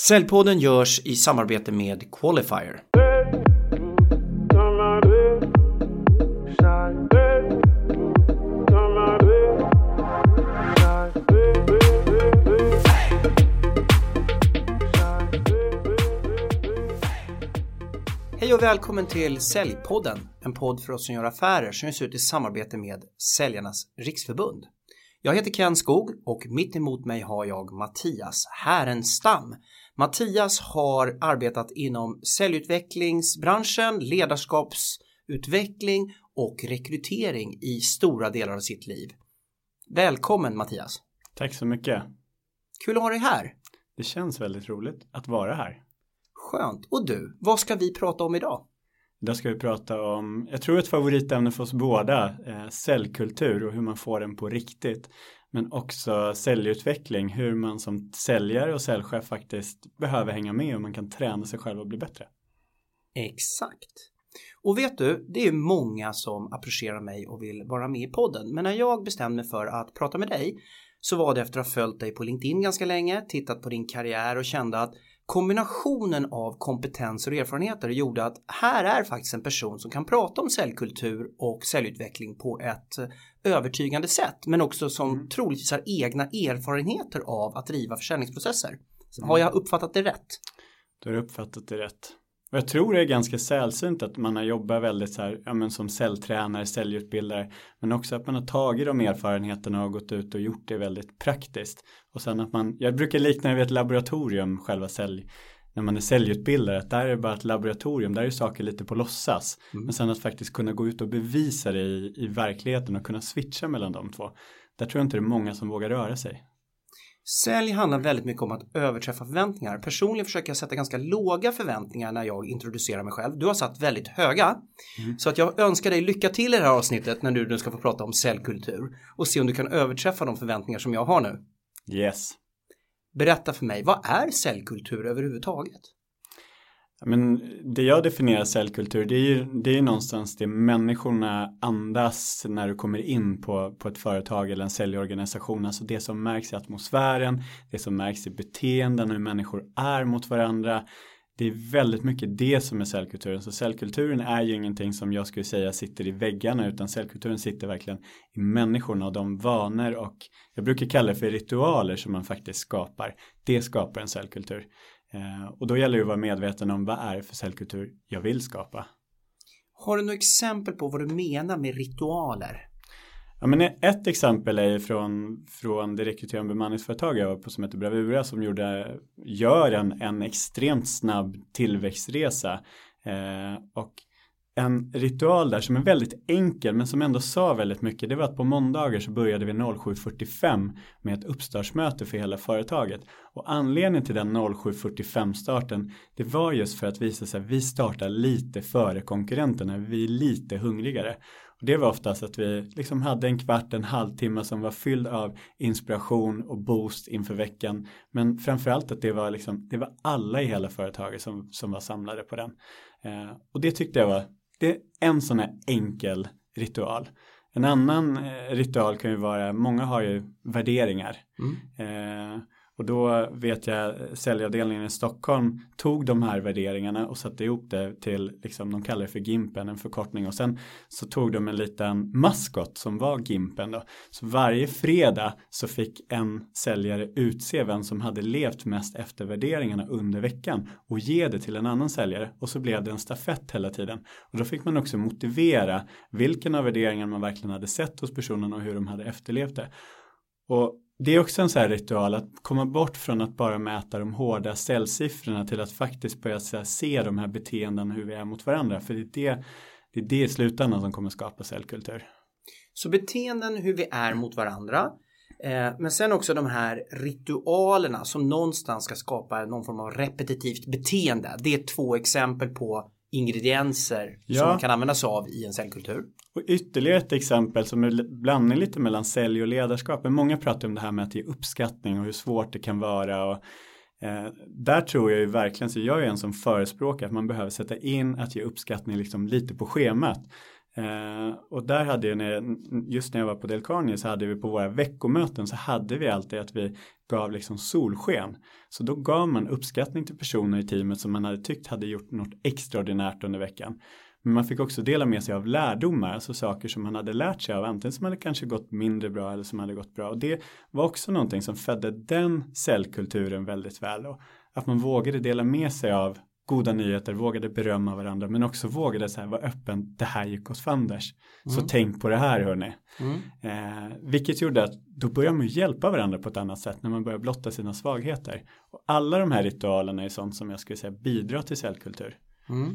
Säljpodden görs i samarbete med Qualifier. Hej och välkommen till Säljpodden, en podd för oss som gör affärer som ges ut i samarbete med Säljarnas Riksförbund. Jag heter Ken Skog och mitt emot mig har jag Mattias Härenstam. Mattias har arbetat inom säljutvecklingsbranschen, ledarskapsutveckling och rekrytering i stora delar av sitt liv. Välkommen Mattias! Tack så mycket! Kul att ha dig här! Det känns väldigt roligt att vara här. Skönt! Och du, vad ska vi prata om idag? Idag ska vi prata om, jag tror ett favoritämne för oss båda, eh, säljkultur och hur man får den på riktigt. Men också säljutveckling, hur man som säljare och säljchef faktiskt behöver hänga med och man kan träna sig själv och bli bättre. Exakt. Och vet du, det är många som approcherar mig och vill vara med i podden. Men när jag bestämde mig för att prata med dig så var det efter att ha följt dig på LinkedIn ganska länge, tittat på din karriär och kände att kombinationen av kompetens och erfarenheter gjorde att här är faktiskt en person som kan prata om säljkultur och säljutveckling på ett övertygande sätt men också som mm. troligtvis har egna erfarenheter av att driva försäljningsprocesser. Mm. Har jag uppfattat det rätt? Du har uppfattat det rätt. Och jag tror det är ganska sällsynt att man har jobbat väldigt så här, ja men som säljtränare, säljutbildare, men också att man har tagit de erfarenheterna och gått ut och gjort det väldigt praktiskt. Och sen att man, jag brukar likna det vid ett laboratorium, själva sälj, när man är säljutbildare, att där är det bara ett laboratorium, där är saker lite på låtsas. Mm. Men sen att faktiskt kunna gå ut och bevisa det i, i verkligheten och kunna switcha mellan de två. Där tror jag inte det är många som vågar röra sig. Sälj handlar väldigt mycket om att överträffa förväntningar. Personligen försöker jag sätta ganska låga förväntningar när jag introducerar mig själv. Du har satt väldigt höga. Mm. Så att jag önskar dig lycka till i det här avsnittet när du nu ska få prata om säljkultur och se om du kan överträffa de förväntningar som jag har nu. Yes. Berätta för mig, vad är säljkultur överhuvudtaget? Men det jag definierar säljkultur det är ju det är någonstans det människorna andas när du kommer in på, på ett företag eller en säljorganisation. Alltså det som märks i atmosfären, det som märks i beteenden, hur människor är mot varandra. Det är väldigt mycket det som är säljkulturen. Så säljkulturen är ju ingenting som jag skulle säga sitter i väggarna utan säljkulturen sitter verkligen i människorna och de vanor och jag brukar kalla det för ritualer som man faktiskt skapar. Det skapar en säljkultur. Eh, och då gäller det att vara medveten om vad är det för säljkultur jag vill skapa. Har du några exempel på vad du menar med ritualer? Ja, men ett exempel är från, från det rekryterande bemanningsföretag jag var på som heter Bravura som gjorde, gör en, en extremt snabb tillväxtresa. Eh, och en ritual där som är väldigt enkel men som ändå sa väldigt mycket. Det var att på måndagar så började vi 07.45 med ett uppstartsmöte för hela företaget. Och anledningen till den 07.45 starten det var just för att visa sig att vi startar lite före konkurrenterna. Vi är lite hungrigare. Och det var oftast att vi liksom hade en kvart, en halvtimme som var fylld av inspiration och boost inför veckan. Men framförallt att det var liksom, det var alla i hela företaget som, som var samlade på den. Eh, och det tyckte jag var det är en sån här enkel ritual. En annan eh, ritual kan ju vara, många har ju värderingar. Mm. Eh, och då vet jag säljavdelningen i Stockholm tog de här värderingarna och satte ihop det till, liksom de kallar det för Gimpen, en förkortning. Och sen så tog de en liten maskot som var Gimpen då. Så varje fredag så fick en säljare utse vem som hade levt mest efter värderingarna under veckan och ge det till en annan säljare. Och så blev det en stafett hela tiden. Och då fick man också motivera vilken av värderingarna man verkligen hade sett hos personen och hur de hade efterlevt det. Och det är också en sån här ritual att komma bort från att bara mäta de hårda cellsiffrorna till att faktiskt börja se de här beteendena hur vi är mot varandra. För det är det, det, är det i slutändan som kommer skapa cellkultur. Så beteenden hur vi är mot varandra. Eh, men sen också de här ritualerna som någonstans ska skapa någon form av repetitivt beteende. Det är två exempel på ingredienser ja. som man kan använda sig av i en säljkultur. Och ytterligare ett exempel som är blandning lite mellan sälj och ledarskap. Men många pratar om det här med att ge uppskattning och hur svårt det kan vara. Och, eh, där tror jag ju verkligen, så jag är en som förespråkar att man behöver sätta in att ge uppskattning liksom lite på schemat. Eh, och där hade jag, när, just när jag var på Delcarnia så hade vi på våra veckomöten så hade vi alltid att vi gav liksom solsken. Så då gav man uppskattning till personer i teamet som man hade tyckt hade gjort något extraordinärt under veckan. Men man fick också dela med sig av lärdomar, alltså saker som man hade lärt sig av, antingen som hade kanske gått mindre bra eller som hade gått bra. Och det var också någonting som födde den cellkulturen väldigt väl. Och att man vågade dela med sig av goda nyheter, vågade berömma varandra men också vågade så här vara öppen, det här gick åt fanders. Mm. Så tänk på det här hörni. Mm. Eh, vilket gjorde att då börjar man hjälpa varandra på ett annat sätt när man börjar blotta sina svagheter. Och alla de här ritualerna är sånt som jag skulle säga bidrar till cellkultur. Mm.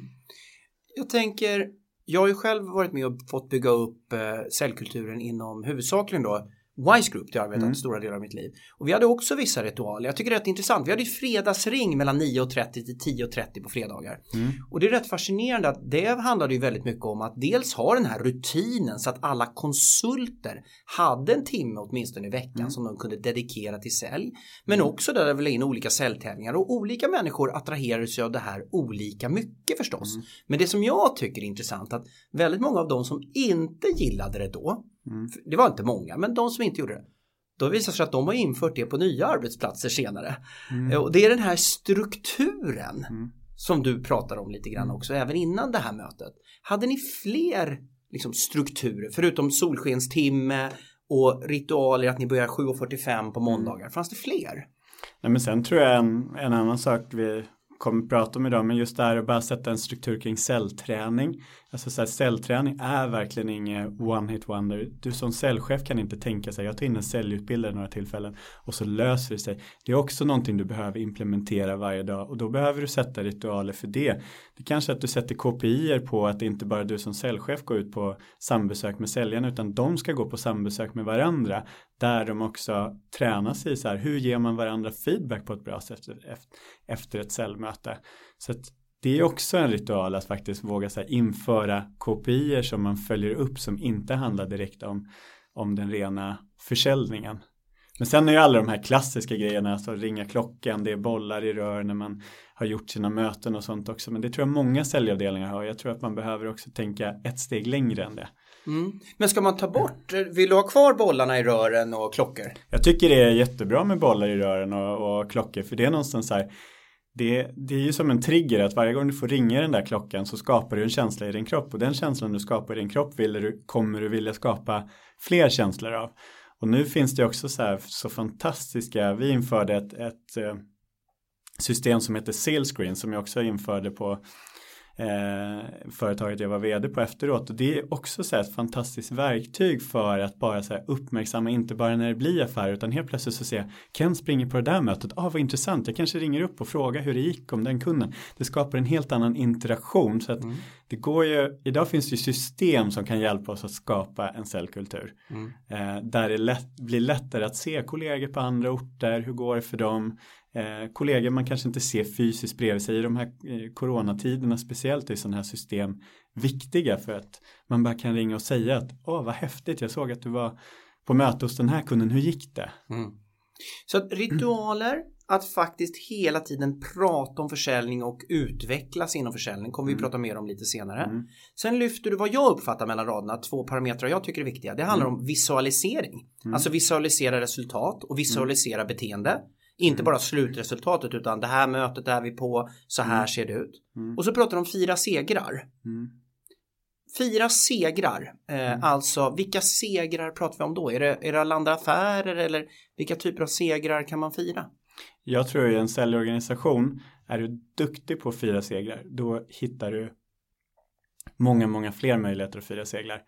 Jag tänker, jag har ju själv varit med och fått bygga upp eh, cellkulturen inom huvudsakligen då Wise Group, det har jag arbetat mm. stora delar av mitt liv. Och vi hade också vissa ritualer. Jag tycker det är rätt intressant. Vi hade fredagsring mellan 9.30 till 10.30 på fredagar. Mm. Och det är rätt fascinerande att det handlade ju väldigt mycket om att dels ha den här rutinen så att alla konsulter hade en timme åtminstone i veckan mm. som de kunde dedikera till sälj. Men mm. också där det ville in olika säljtävlingar och olika människor attraherade sig av det här olika mycket förstås. Mm. Men det som jag tycker är intressant att väldigt många av de som inte gillade det då Mm. Det var inte många, men de som inte gjorde det. Då visar sig att de har infört det på nya arbetsplatser senare. Mm. Eh, och det är den här strukturen mm. som du pratar om lite grann mm. också, även innan det här mötet. Hade ni fler liksom, strukturer, förutom solskenstimme och ritualer att ni börjar 7.45 på måndagar? Mm. Fanns det fler? Nej, men sen tror jag en, en annan sak vi kommer prata om idag, men just det här att bara sätta en struktur kring cellträning. Alltså så här, cellträning är verkligen inget one hit wonder. Du som cellchef kan inte tänka sig, jag tar in en säljutbildare några tillfällen och så löser det sig. Det är också någonting du behöver implementera varje dag och då behöver du sätta ritualer för det. Det kanske att du sätter KPI på att det inte bara du som säljchef går ut på sambesök med säljarna utan de ska gå på sambesök med varandra där de också tränas i så här, hur ger man varandra feedback på ett bra sätt efter ett cellmöte? Så att det är också en ritual att faktiskt våga här, införa kopior som man följer upp som inte handlar direkt om, om den rena försäljningen. Men sen är ju alla de här klassiska grejerna, alltså ringa klockan, det är bollar i rör när man har gjort sina möten och sånt också. Men det tror jag många säljavdelningar har. Jag tror att man behöver också tänka ett steg längre än det. Mm. Men ska man ta bort, vill du ha kvar bollarna i rören och klockor? Jag tycker det är jättebra med bollar i rören och, och klockor för det är någonstans så här det, det är ju som en trigger att varje gång du får ringa den där klockan så skapar du en känsla i din kropp och den känslan du skapar i din kropp vill du, kommer du vilja skapa fler känslor av. Och nu finns det också så här så fantastiska, vi införde ett, ett eh, system som heter Sailscreen som jag också införde på eh, företaget jag var vd på efteråt. Och det är också så ett fantastiskt verktyg för att bara så här uppmärksamma, inte bara när det blir affärer, utan helt plötsligt så ser jag Ken springer på det där mötet, ah vad intressant, jag kanske ringer upp och frågar hur det gick om den kunden. Det skapar en helt annan interaktion så att mm. det går ju, idag finns det ju system som kan hjälpa oss att skapa en cellkultur. Mm. Eh, där det lätt, blir lättare att se kollegor på andra orter, hur går det för dem, eh, kollegor man kanske inte ser fysiskt bredvid sig i de här eh, coronatiderna speciellt är sådana här system viktiga för att man bara kan ringa och säga att åh vad häftigt jag såg att du var på möte hos den här kunden, hur gick det? Mm. Så att ritualer, mm. att faktiskt hela tiden prata om försäljning och utvecklas inom försäljning kommer vi mm. prata mer om lite senare. Mm. Sen lyfter du vad jag uppfattar mellan raderna, två parametrar jag tycker är viktiga. Det handlar mm. om visualisering, mm. alltså visualisera resultat och visualisera beteende. Inte mm. bara slutresultatet utan det här mötet är vi på, så här mm. ser det ut. Mm. Och så pratar de om fyra segrar. Fyra segrar, eh, alltså vilka segrar pratar vi om då? Är det, är det landa affärer eller vilka typer av segrar kan man fira? Jag tror i en säljorganisation är du duktig på fira segrar, då hittar du många, många fler möjligheter att fira segrar.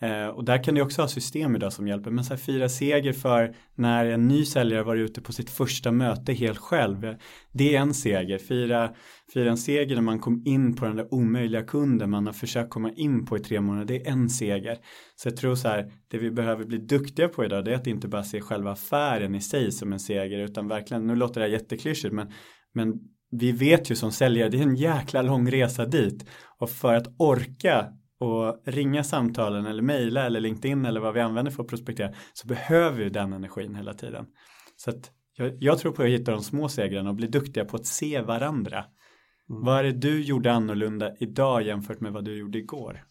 Eh, och där kan du också ha system idag som hjälper. Men så här, fira seger för när en ny säljare var ute på sitt första möte helt själv. Det är en seger. Fira, fira en seger när man kom in på den där omöjliga kunden man har försökt komma in på i tre månader. Det är en seger. Så jag tror så här, det vi behöver bli duktiga på idag det är att inte bara se själva affären i sig som en seger utan verkligen, nu låter det här jätteklyschigt men, men vi vet ju som säljare, det är en jäkla lång resa dit. Och för att orka och ringa samtalen eller mejla eller LinkedIn eller vad vi använder för att prospektera så behöver vi den energin hela tiden. Så att jag, jag tror på att hitta de små segrarna och bli duktiga på att se varandra. Mm. Vad är det du gjorde annorlunda idag jämfört med vad du gjorde igår?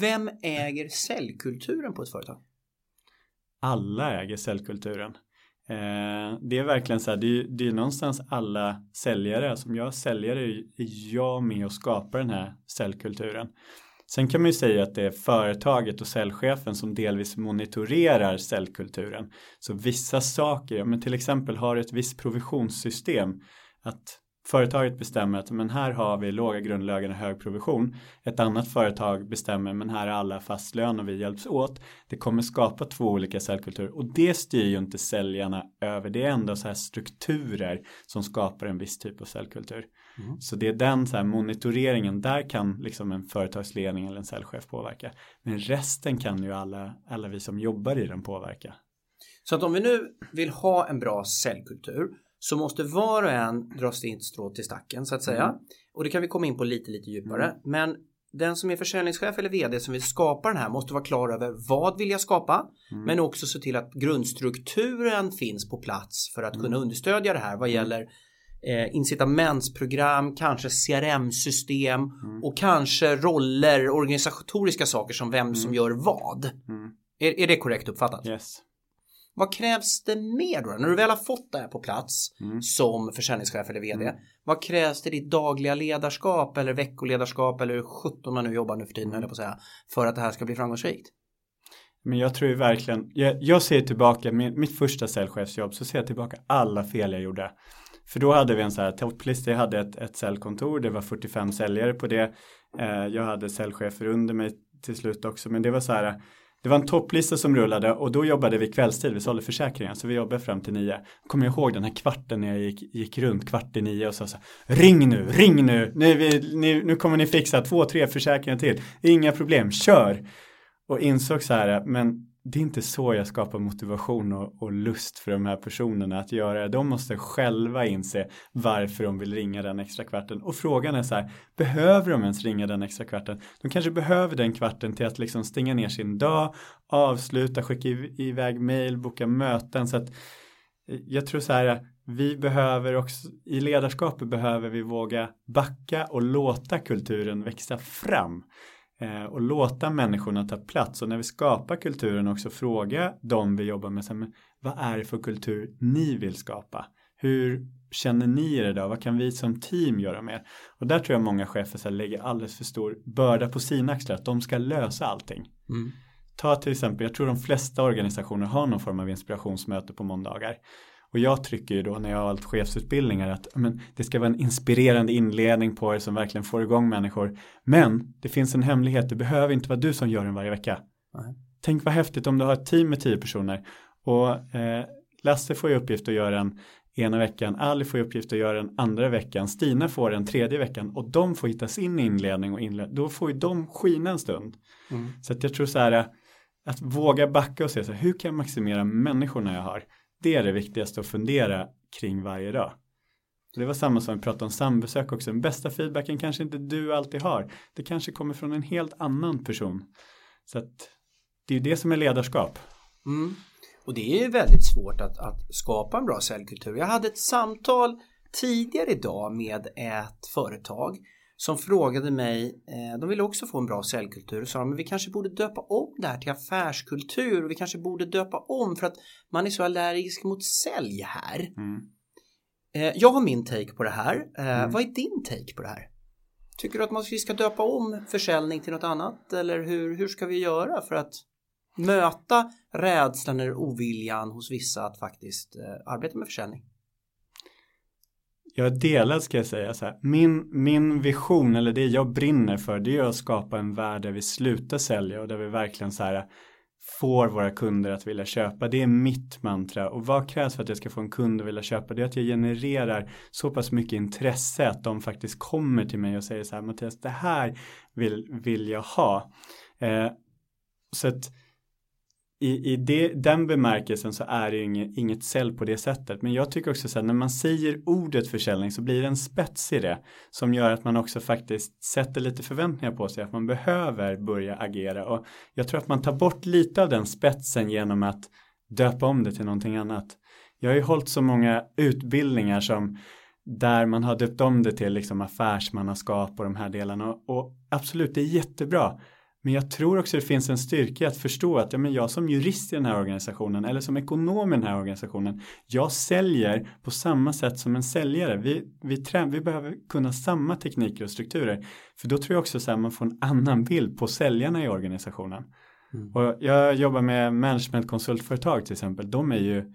Vem äger säljkulturen på ett företag? Alla äger säljkulturen. Eh, det är verkligen så här, det är, det är någonstans alla säljare, som jag säljare är jag med och skapar den här säljkulturen. Sen kan man ju säga att det är företaget och säljchefen som delvis monitorerar säljkulturen. Så vissa saker, men till exempel har ett visst provisionssystem att Företaget bestämmer att men här har vi låga grundlöner och hög provision. Ett annat företag bestämmer men här är alla fast lön och vi hjälps åt. Det kommer skapa två olika säljkulturer och det styr ju inte säljarna över. Det är ändå så här strukturer som skapar en viss typ av säljkultur. Mm. Så det är den så här monitoreringen, där kan liksom en företagsledning eller en säljchef påverka. Men resten kan ju alla, alla vi som jobbar i den påverka. Så att om vi nu vill ha en bra säljkultur så måste var och en dra sitt strå till stacken så att säga. Mm. Och det kan vi komma in på lite, lite djupare. Mm. Men den som är försäljningschef eller vd som vill skapa den här måste vara klar över vad vill jag skapa mm. men också se till att grundstrukturen finns på plats för att mm. kunna understödja det här vad mm. gäller eh, incitamentsprogram, kanske CRM-system mm. och kanske roller, organisatoriska saker som vem som gör vad. Är, är det korrekt uppfattat? Yes. Vad krävs det mer då? När du väl har fått det här på plats mm. som försäljningschef eller vd. Mm. Vad krävs det i ditt dagliga ledarskap eller veckoledarskap eller hur sjutton man nu jobbar nu för tiden, mm. på att säga, för att det här ska bli framgångsrikt? Men jag tror verkligen, jag, jag ser tillbaka, mitt första säljchefsjobb så ser jag tillbaka alla fel jag gjorde. För då hade vi en så här topplista, jag hade ett, ett säljkontor, det var 45 säljare på det. Eh, jag hade säljchefer under mig till slut också, men det var så här, det var en topplista som rullade och då jobbade vi kvällstid, vi sålde försäkringar så vi jobbade fram till nio. Kommer jag ihåg den här kvarten när jag gick, gick runt kvart i nio och sa så här, ring nu, ring nu, nu, vi, nu, nu kommer ni fixa två, tre försäkringar till, inga problem, kör. Och insåg så här, men det är inte så jag skapar motivation och, och, lust för de här personerna att göra det. De måste själva inse varför de vill ringa den extra kvarten. Och frågan är så här, behöver de ens ringa den extra kvarten? De kanske behöver den kvarten till att liksom stänga ner sin dag, avsluta, skicka iväg mail, boka möten. Så att eh, jag tror så här, vi behöver också, i ledarskapet behöver vi våga backa och låta kulturen växa fram. Eh, och låta människorna ta plats och när vi skapar kulturen också fråga dem vi jobbar med, men vad är det för kultur ni vill skapa? Hur känner ni er idag? Vad kan vi som team göra mer? Och där tror jag många chefer så lägger alldeles för stor börda på sina axlar, att de ska lösa allting. Mm. Ta till exempel, jag tror de flesta organisationer har någon form av inspirationsmöte på måndagar. Och jag trycker ju då när jag har valt chefsutbildningar att men, det ska vara en inspirerande inledning på det som verkligen får igång människor. Men det finns en hemlighet, det behöver inte vara du som gör den varje vecka. Nej. Tänk vad häftigt om du har ett team med tio personer och eh, Lasse får ju uppgift att göra den ena veckan, Ali får ju uppgift att göra den andra veckan, Stina får den tredje veckan och de får hitta sin inledning och inledning, då får ju de skina en stund. Mm. Så att jag tror så här att våga backa och se så här, hur kan jag maximera människorna jag har? Det är det viktigaste att fundera kring varje dag. Det var samma som vi pratade om sambesök också. Den bästa feedbacken kanske inte du alltid har. Det kanske kommer från en helt annan person. Så att det är ju det som är ledarskap. Mm. Och det är väldigt svårt att, att skapa en bra säljkultur. Jag hade ett samtal tidigare idag med ett företag som frågade mig, eh, de ville också få en bra säljkultur och sa men vi kanske borde döpa om det här till affärskultur och vi kanske borde döpa om för att man är så allergisk mot sälj här. Mm. Eh, jag har min take på det här. Eh, mm. Vad är din take på det här? Tycker du att man ska döpa om försäljning till något annat eller hur, hur ska vi göra för att möta rädslan eller oviljan hos vissa att faktiskt arbeta med försäljning? Jag delar ska jag säga så här. Min, min vision eller det jag brinner för det är att skapa en värld där vi slutar sälja och där vi verkligen så här får våra kunder att vilja köpa. Det är mitt mantra och vad krävs för att jag ska få en kund att vilja köpa? Det är att jag genererar så pass mycket intresse att de faktiskt kommer till mig och säger så här Mattias det här vill, vill jag ha. Eh, så att i, i det, den bemärkelsen så är det ju inget, inget sälj på det sättet. Men jag tycker också så här, när man säger ordet försäljning så blir det en spets i det. Som gör att man också faktiskt sätter lite förväntningar på sig att man behöver börja agera. Och jag tror att man tar bort lite av den spetsen genom att döpa om det till någonting annat. Jag har ju hållit så många utbildningar som där man har döpt om det till liksom affärsmannaskap och de här delarna. Och, och absolut, det är jättebra. Men jag tror också det finns en styrka att förstå att ja, men jag som jurist i den här organisationen eller som ekonom i den här organisationen, jag säljer på samma sätt som en säljare. Vi, vi, trä, vi behöver kunna samma tekniker och strukturer. För då tror jag också att man får en annan bild på säljarna i organisationen. Mm. Och jag jobbar med managementkonsultföretag till exempel. De är ju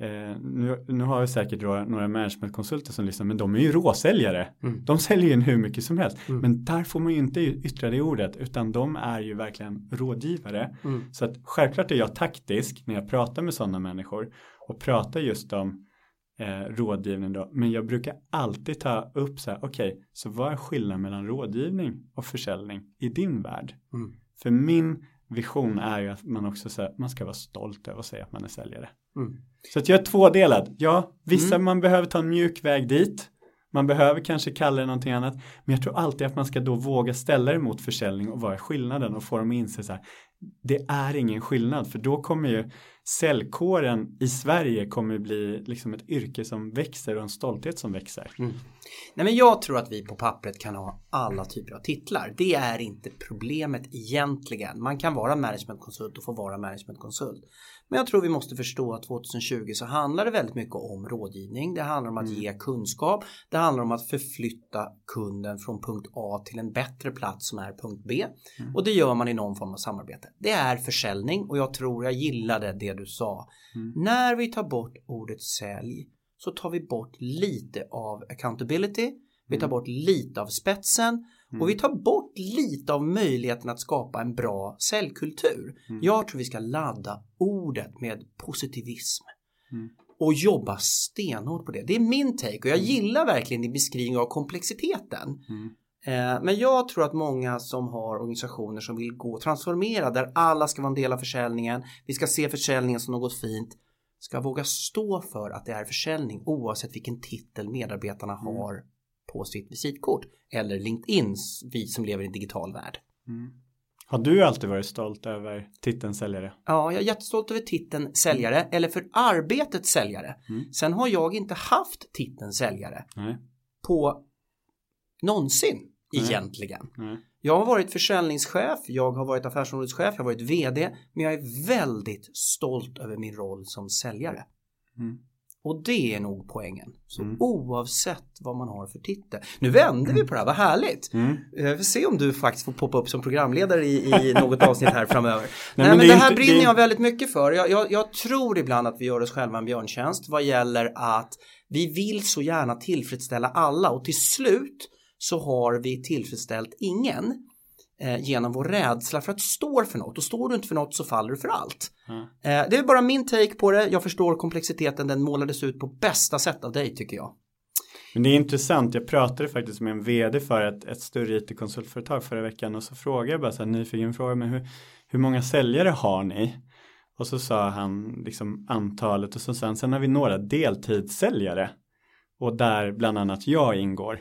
Eh, nu, nu, har jag säkert några, några managementkonsulter som lyssnar men de är ju råsäljare. Mm. De säljer in hur mycket som helst. Mm. Men där får man ju inte yttra det ordet utan de är ju verkligen rådgivare. Mm. Så att självklart är jag taktisk när jag pratar med sådana människor och pratar just om eh, rådgivning då. Men jag brukar alltid ta upp så här, okej, okay, så vad är skillnaden mellan rådgivning och försäljning i din värld? Mm. För min vision är ju att man också så här, man ska vara stolt över att säga att man är säljare. Mm. Så att jag är tvådelad. Ja, vissa mm. man behöver ta en mjuk väg dit. Man behöver kanske kalla det någonting annat. Men jag tror alltid att man ska då våga ställa det mot försäljning och vad är skillnaden och få dem att inse så här. Det är ingen skillnad för då kommer ju säljkåren i Sverige kommer bli liksom ett yrke som växer och en stolthet som växer. Mm. Nej men jag tror att vi på pappret kan ha alla typer av titlar. Det är inte problemet egentligen. Man kan vara managementkonsult och få vara managementkonsult. Men jag tror vi måste förstå att 2020 så handlar det väldigt mycket om rådgivning. Det handlar om att mm. ge kunskap. Det handlar om att förflytta kunden från punkt A till en bättre plats som är punkt B. Mm. Och det gör man i någon form av samarbete. Det är försäljning och jag tror jag gillade det du sa. Mm. När vi tar bort ordet sälj så tar vi bort lite av accountability. Vi tar mm. bort lite av spetsen Mm. Och vi tar bort lite av möjligheten att skapa en bra säljkultur. Mm. Jag tror vi ska ladda ordet med positivism. Mm. Och jobba stenhårt på det. Det är min take och jag mm. gillar verkligen din beskrivning av komplexiteten. Mm. Eh, men jag tror att många som har organisationer som vill gå och transformera där alla ska vara en del av försäljningen. Vi ska se försäljningen som något fint. Ska våga stå för att det är försäljning oavsett vilken titel medarbetarna mm. har på sitt visitkort. Eller LinkedIn, vi som lever i en digital värld. Mm. Har du alltid varit stolt över titeln säljare? Ja, jag är jättestolt över titeln säljare mm. eller för arbetet säljare. Mm. Sen har jag inte haft titeln säljare Nej. på någonsin Nej. egentligen. Nej. Jag har varit försäljningschef, jag har varit affärsområdeschef, jag har varit vd, men jag är väldigt stolt över min roll som säljare. Mm. Och det är nog poängen. Så mm. oavsett vad man har för titel. Nu vänder vi på det här, vad härligt. Mm. Vi får se om du faktiskt får poppa upp som programledare i, i något avsnitt här framöver. Nej, Nej men, men det, det, här inte, brinner det... jag väldigt mycket för. Jag, jag, jag, tror ibland att vi gör oss själva en björntjänst vad gäller att vi vill så gärna tillfredsställa alla och till slut så har vi tillfredsställt ingen eh, genom vår rädsla för att stå för något och står du inte för något så faller du för allt. Mm. Eh, det är bara min take på det. Jag förstår komplexiteten. Den målades ut på bästa sätt av dig tycker jag. Men det är intressant. Jag pratade faktiskt med en vd för ett, ett större it-konsultföretag förra veckan och så frågade jag bara så här nyfiken fråga men hur, hur många säljare har ni? Och så sa han liksom antalet och så sen, sen har vi några deltidssäljare och där bland annat jag ingår.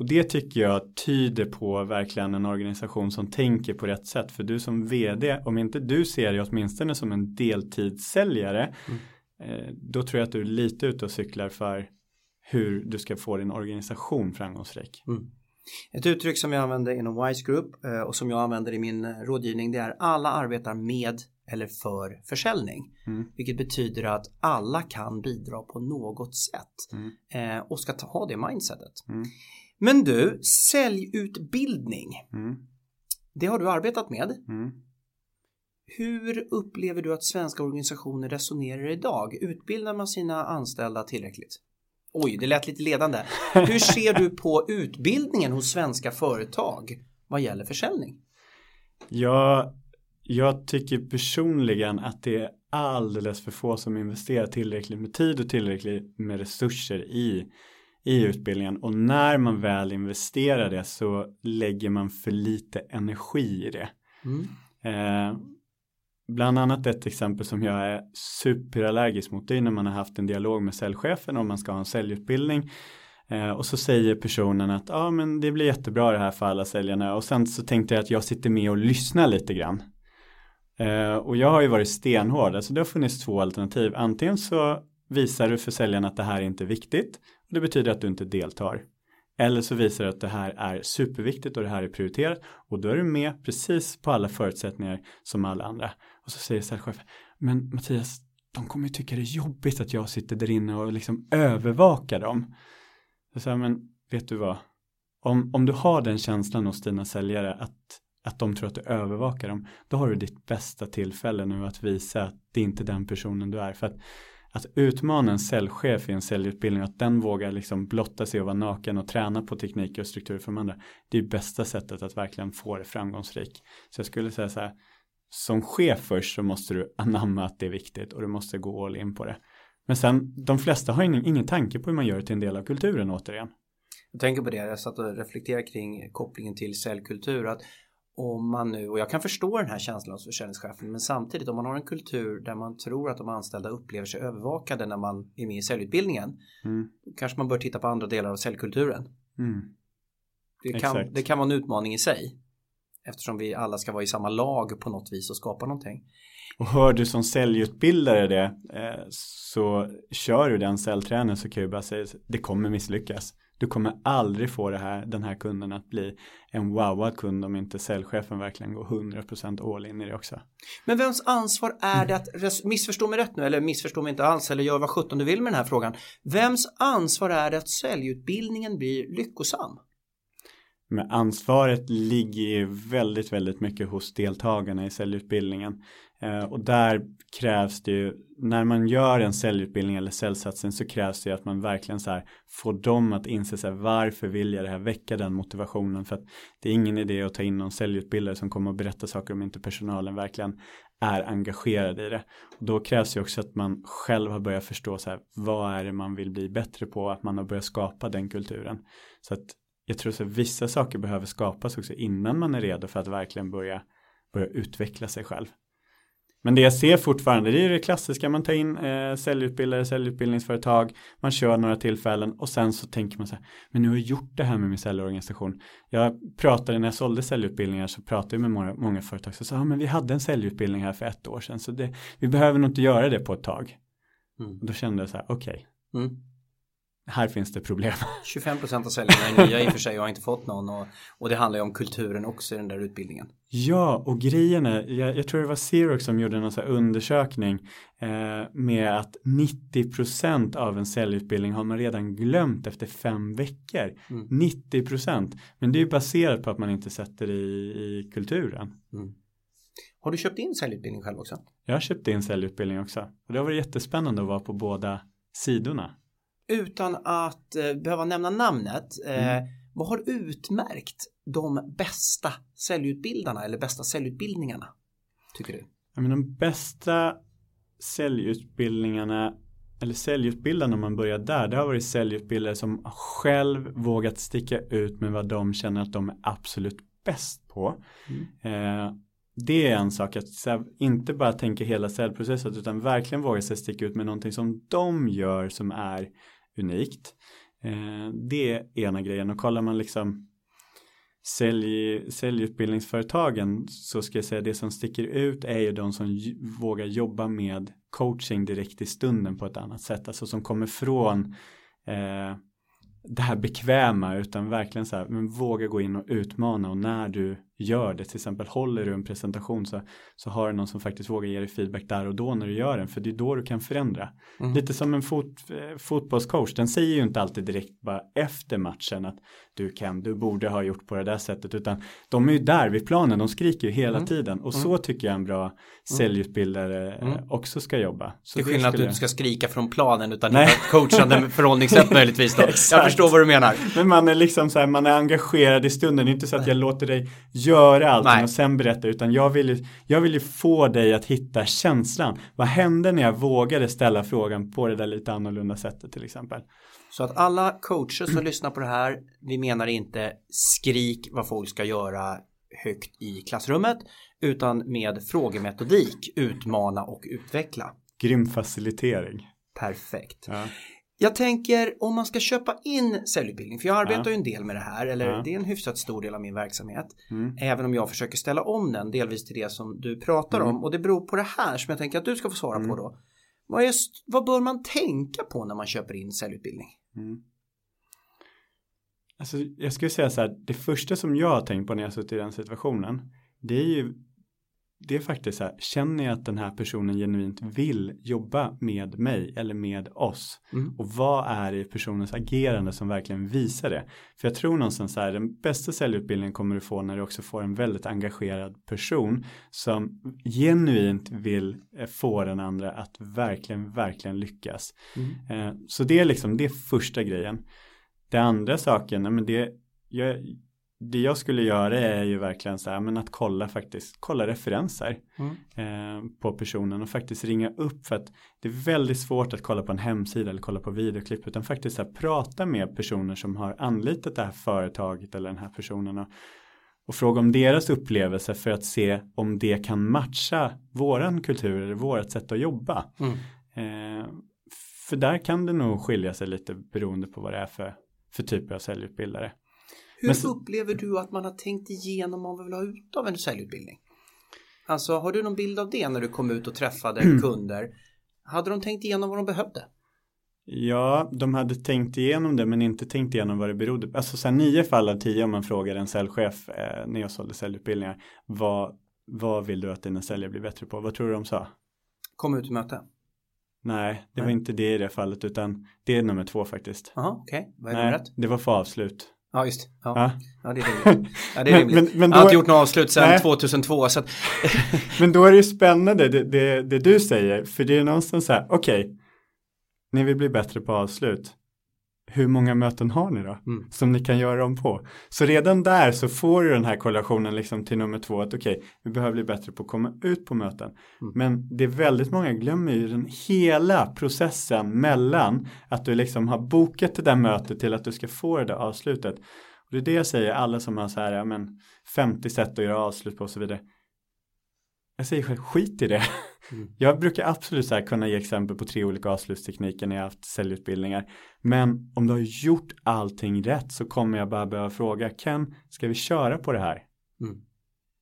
Och det tycker jag tyder på verkligen en organisation som tänker på rätt sätt. För du som vd, om inte du ser dig åtminstone som en deltidssäljare, mm. eh, då tror jag att du är lite ute och cyklar för hur du ska få din organisation framgångsrik. Mm. Ett uttryck som jag använder inom Wise Group eh, och som jag använder i min eh, rådgivning det är alla arbetar med eller för försäljning. Mm. Vilket betyder att alla kan bidra på något sätt mm. och ska ta, ha det mindsetet. Mm. Men du, säljutbildning. Mm. Det har du arbetat med. Mm. Hur upplever du att svenska organisationer resonerar idag? Utbildar man sina anställda tillräckligt? Oj, det lät lite ledande. Hur ser du på utbildningen hos svenska företag vad gäller försäljning? Ja, jag tycker personligen att det är alldeles för få som investerar tillräckligt med tid och tillräckligt med resurser i i utbildningen och när man väl investerar det så lägger man för lite energi i det. Mm. Eh, bland annat ett exempel som jag är superallergisk mot det är när man har haft en dialog med säljchefen om man ska ha en säljutbildning eh, och så säger personen att ja ah, men det blir jättebra det här för alla säljarna och sen så tänkte jag att jag sitter med och lyssnar lite grann. Eh, och jag har ju varit stenhård, alltså det har funnits två alternativ. Antingen så visar du för säljaren att det här är inte är viktigt det betyder att du inte deltar. Eller så visar du att det här är superviktigt och det här är prioriterat och då är du med precis på alla förutsättningar som alla andra. Och så säger säljchefen, men Mattias, de kommer ju tycka det är jobbigt att jag sitter där inne och liksom övervakar dem. Jag säger, men vet du vad? Om, om du har den känslan hos dina säljare att, att de tror att du övervakar dem, då har du ditt bästa tillfälle nu att visa att det är inte den personen du är. För att, att utmana en säljchef i en säljutbildning, att den vågar liksom blotta sig och vara naken och träna på tekniker och strukturer för de andra, det är bästa sättet att verkligen få det framgångsrik. Så jag skulle säga så här, som chef först så måste du anamma att det är viktigt och du måste gå all in på det. Men sen, de flesta har ingen, ingen tanke på hur man gör det till en del av kulturen återigen. Jag tänker på det, jag satt och reflekterade kring kopplingen till säljkultur. Att om man nu, och jag kan förstå den här känslan hos försäljningschefen, men samtidigt om man har en kultur där man tror att de anställda upplever sig övervakade när man är med i säljutbildningen, mm. kanske man bör titta på andra delar av säljkulturen. Mm. Det, kan, det kan vara en utmaning i sig. Eftersom vi alla ska vara i samma lag på något vis och skapa någonting. Och hör du som säljutbildare det eh, så kör du den säljträningen så kan jag bara säga det kommer misslyckas. Du kommer aldrig få det här, den här kunden att bli en wowad kund om inte säljchefen verkligen går 100% all in i det också. Men vems ansvar är det att, missförstå mig rätt nu eller missförstå mig inte alls eller gör vad sjutton du vill med den här frågan. Vems ansvar är det att säljutbildningen blir lyckosam? Men ansvaret ligger väldigt, väldigt mycket hos deltagarna i säljutbildningen. Eh, och där krävs det ju, när man gör en säljutbildning eller säljsatsning så krävs det ju att man verkligen så här får dem att inse sig. varför vill jag det här, väcka den motivationen för att det är ingen idé att ta in någon säljutbildare som kommer att berätta saker om inte personalen verkligen är engagerad i det. Och då krävs det också att man själv har börjat förstå så här, vad är det man vill bli bättre på, att man har börjat skapa den kulturen. Så att jag tror att vissa saker behöver skapas också innan man är redo för att verkligen börja, börja utveckla sig själv. Men det jag ser fortfarande det är det klassiska, man tar in eh, säljutbildare, säljutbildningsföretag, man kör några tillfällen och sen så tänker man så här, men nu har jag gjort det här med min säljorganisation. Jag pratade när jag sålde säljutbildningar så pratade jag med många, många företag så sa, ja men vi hade en säljutbildning här för ett år sedan så det, vi behöver nog inte göra det på ett tag. Mm. Och då kände jag så här, okej, okay. mm här finns det problem. 25 procent av säljarna är nya i och för sig och har inte fått någon och, och det handlar ju om kulturen också i den där utbildningen. Ja, och grejen är, jag, jag tror det var Xerox som gjorde någon undersökning eh, med att 90 procent av en säljutbildning har man redan glömt efter fem veckor. Mm. 90 procent, men det är ju baserat på att man inte sätter i, i kulturen. Mm. Har du köpt in säljutbildning själv också? Jag har köpt in säljutbildning också. Och det har varit jättespännande att vara på båda sidorna utan att eh, behöva nämna namnet, eh, mm. vad har utmärkt de bästa säljutbildarna eller bästa säljutbildningarna? Tycker du? Ja, men de bästa säljutbildningarna eller säljutbildarna om man börjar där, det har varit säljutbildare som själv vågat sticka ut med vad de känner att de är absolut bäst på. Mm. Eh, det är en sak att inte bara tänka hela säljprocessen utan verkligen våga sig sticka ut med någonting som de gör som är unikt. Eh, det är ena grejen och kollar man liksom sälj, säljutbildningsföretagen så ska jag säga det som sticker ut är ju de som vågar jobba med coaching direkt i stunden på ett annat sätt. Alltså som kommer från eh, det här bekväma utan verkligen så här, men våga gå in och utmana och när du gör det, till exempel håller du en presentation så, så har du någon som faktiskt vågar ge dig feedback där och då när du gör den, för det är då du kan förändra. Mm. Lite som en fot, eh, fotbollscoach, den säger ju inte alltid direkt bara efter matchen att du kan, du borde ha gjort på det där sättet, utan de är ju där vid planen, de skriker ju hela mm. tiden och mm. så tycker jag en bra mm. säljutbildare eh, mm. också ska jobba. Så det är skillnad att du inte ska skrika från planen utan Nej. coachande förhållningssätt möjligtvis då. jag förstår vad du menar. Men man är liksom så här, man är engagerad i stunden, det är inte så att jag låter dig göra allting Nej. och sen berätta utan jag vill, ju, jag vill ju få dig att hitta känslan. Vad hände när jag vågade ställa frågan på det där lite annorlunda sättet till exempel. Så att alla coacher som lyssnar på det här, vi menar inte skrik vad folk ska göra högt i klassrummet utan med frågemetodik utmana och utveckla. Grym facilitering. Perfekt. Ja. Jag tänker om man ska köpa in säljutbildning, för jag arbetar ja. ju en del med det här, eller ja. det är en hyfsat stor del av min verksamhet. Mm. Även om jag försöker ställa om den, delvis till det som du pratar mm. om. Och det beror på det här som jag tänker att du ska få svara mm. på då. Vad, är, vad bör man tänka på när man köper in säljutbildning? Mm. Alltså, jag skulle säga så här, det första som jag har tänkt på när jag suttit i den situationen, det är ju det är faktiskt så här, känner jag att den här personen genuint vill jobba med mig eller med oss? Mm. Och vad är det i personens agerande som verkligen visar det? För jag tror någonstans så här, den bästa säljutbildningen kommer du få när du också får en väldigt engagerad person som genuint vill eh, få den andra att verkligen, verkligen lyckas. Mm. Eh, så det är liksom, det är första grejen. Det andra saken, men det, jag, det jag skulle göra är ju verkligen så här, men att kolla faktiskt, kolla referenser Mm. eh, på personen och faktiskt ringa upp för att det är väldigt svårt att kolla på en hemsida eller kolla på videoklipp utan faktiskt så här, prata med personer som har anlitat det här företaget eller den här personen och, och fråga om deras upplevelse för att se om det kan matcha våran kultur eller vårat sätt att jobba. Mm. Eh, för där kan det nog skilja sig lite beroende på vad det är för, för typer av säljutbildare. Hur så- upplever du att man har tänkt igenom vad man vill ha ut av en säljutbildning? Alltså har du någon bild av det när du kom ut och träffade Mm. kunder? Hade de tänkt igenom vad de behövde? Ja, de hade tänkt igenom det men inte tänkt igenom vad det berodde på. Alltså så här, nio fall av tio om man frågar en säljchef eh, när jag sålde säljutbildningar. Vad, vad vill du att dina säljare blir bättre på? Vad tror du de sa? Kom ut och möte? Nej, det var Nej. inte det i det fallet utan det är nummer två faktiskt. Jaha, okej. Vad är Nej, ett? det var få avslut. Ja, just ja. Ja. ja, det är rimligt. Ja, det är Men- rimligt. men- men Jag har då- inte gjort något avslut sedan Nej. 2002 så att Men då är det ju spännande det, det, det du säger. För det är någonstans så här, okej. ni vill bli bättre på avslut. Hur många möten har ni då? Mm. Som ni kan göra dem på. Så redan där så får du den här korrelationen liksom till nummer två. Att okej, vi behöver bli bättre på att komma ut på möten. Mm. Men det är väldigt många glömmer ju den hela processen mellan att du liksom har bokat det där mötet till att du ska få det där avslutet. Och det är det jag säger, alla som har så här, ja men 50 sätt att göra avslut på och så vidare. Jag säger själv, skit i det. Mm. Jag brukar absolut så kunna ge exempel på tre olika avslutstekniker när jag haft säljutbildningar. Men om du har gjort allting rätt så kommer jag bara behöva fråga, Ken, ska vi köra på det här? Mm.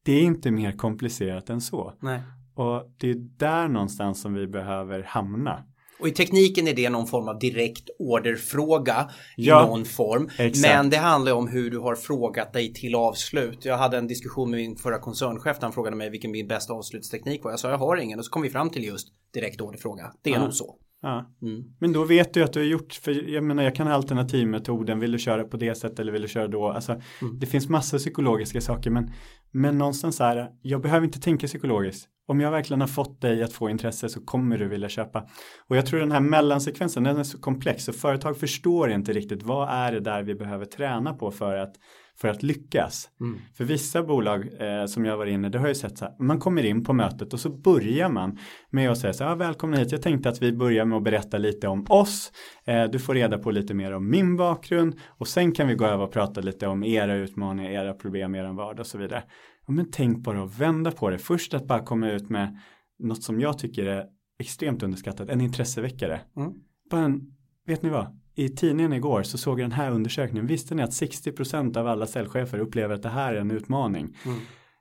Det är inte mer komplicerat än så. Nej. Och det är där någonstans som vi behöver hamna. Och i tekniken är det någon form av direkt orderfråga Ja, i någon form. exakt. Men det handlar om hur du har frågat dig till avslut. Jag hade en diskussion med min förra koncernchef han frågade mig vilken min bästa avslutsteknik var. Jag sa jag har ingen och så kom vi fram till just direkt orderfråga. Det är Ja. nog så. Ja. Mm. Men då vet du att du har gjort, för jag menar jag kan ha alternativmetoden, vill du köra på det sättet eller vill du köra då? Alltså Mm. det finns massa psykologiska saker men, men någonstans så här, jag behöver inte tänka psykologiskt. Om jag verkligen har fått dig att få intresse så kommer du vilja köpa. Och jag tror den här mellansekvensen, den är så komplex så företag förstår inte riktigt vad är det där vi behöver träna på för att, för att lyckas. Mm. För vissa bolag eh, som jag var inne, det har jag sett så här, man kommer in på mötet och så börjar man med att säga så här, ah, välkomna hit, jag tänkte att vi börjar med att berätta lite om oss, eh, du får reda på lite mer om min bakgrund och sen kan vi gå över och prata lite om era utmaningar, era problem, er vardag och så vidare. Ja, men tänk bara att vända på det, först att bara komma ut med något som jag tycker är extremt underskattat, en intresseväckare. Mm. Bara en, vet ni vad? I tidningen igår så såg jag den här undersökningen. Visste ni att 60% av alla säljchefer upplever att det här är en utmaning? Mm.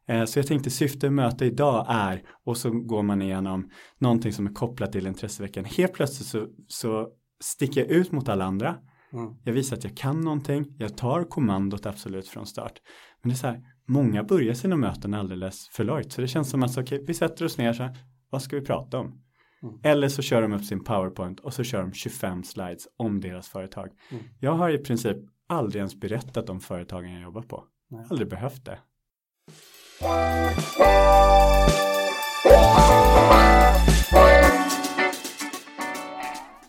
Eh, Så jag tänkte syfte möte idag är och så går man igenom någonting som är kopplat till intresseveckan. Helt plötsligt så, så sticker jag ut mot alla andra. Mm. Jag visar att jag kan någonting. Jag tar kommandot absolut från start. Men det är så här, många börjar sina möten alldeles för lojt. Så det känns som att så, okej, vi sätter oss ner så här, vad ska vi prata om? Mm. Eller så kör de upp sin powerpoint och så kör de 25 slides om deras företag. Mm. Jag har i princip aldrig ens berättat om företagen jag jobbar på. Nej. Aldrig behövt det.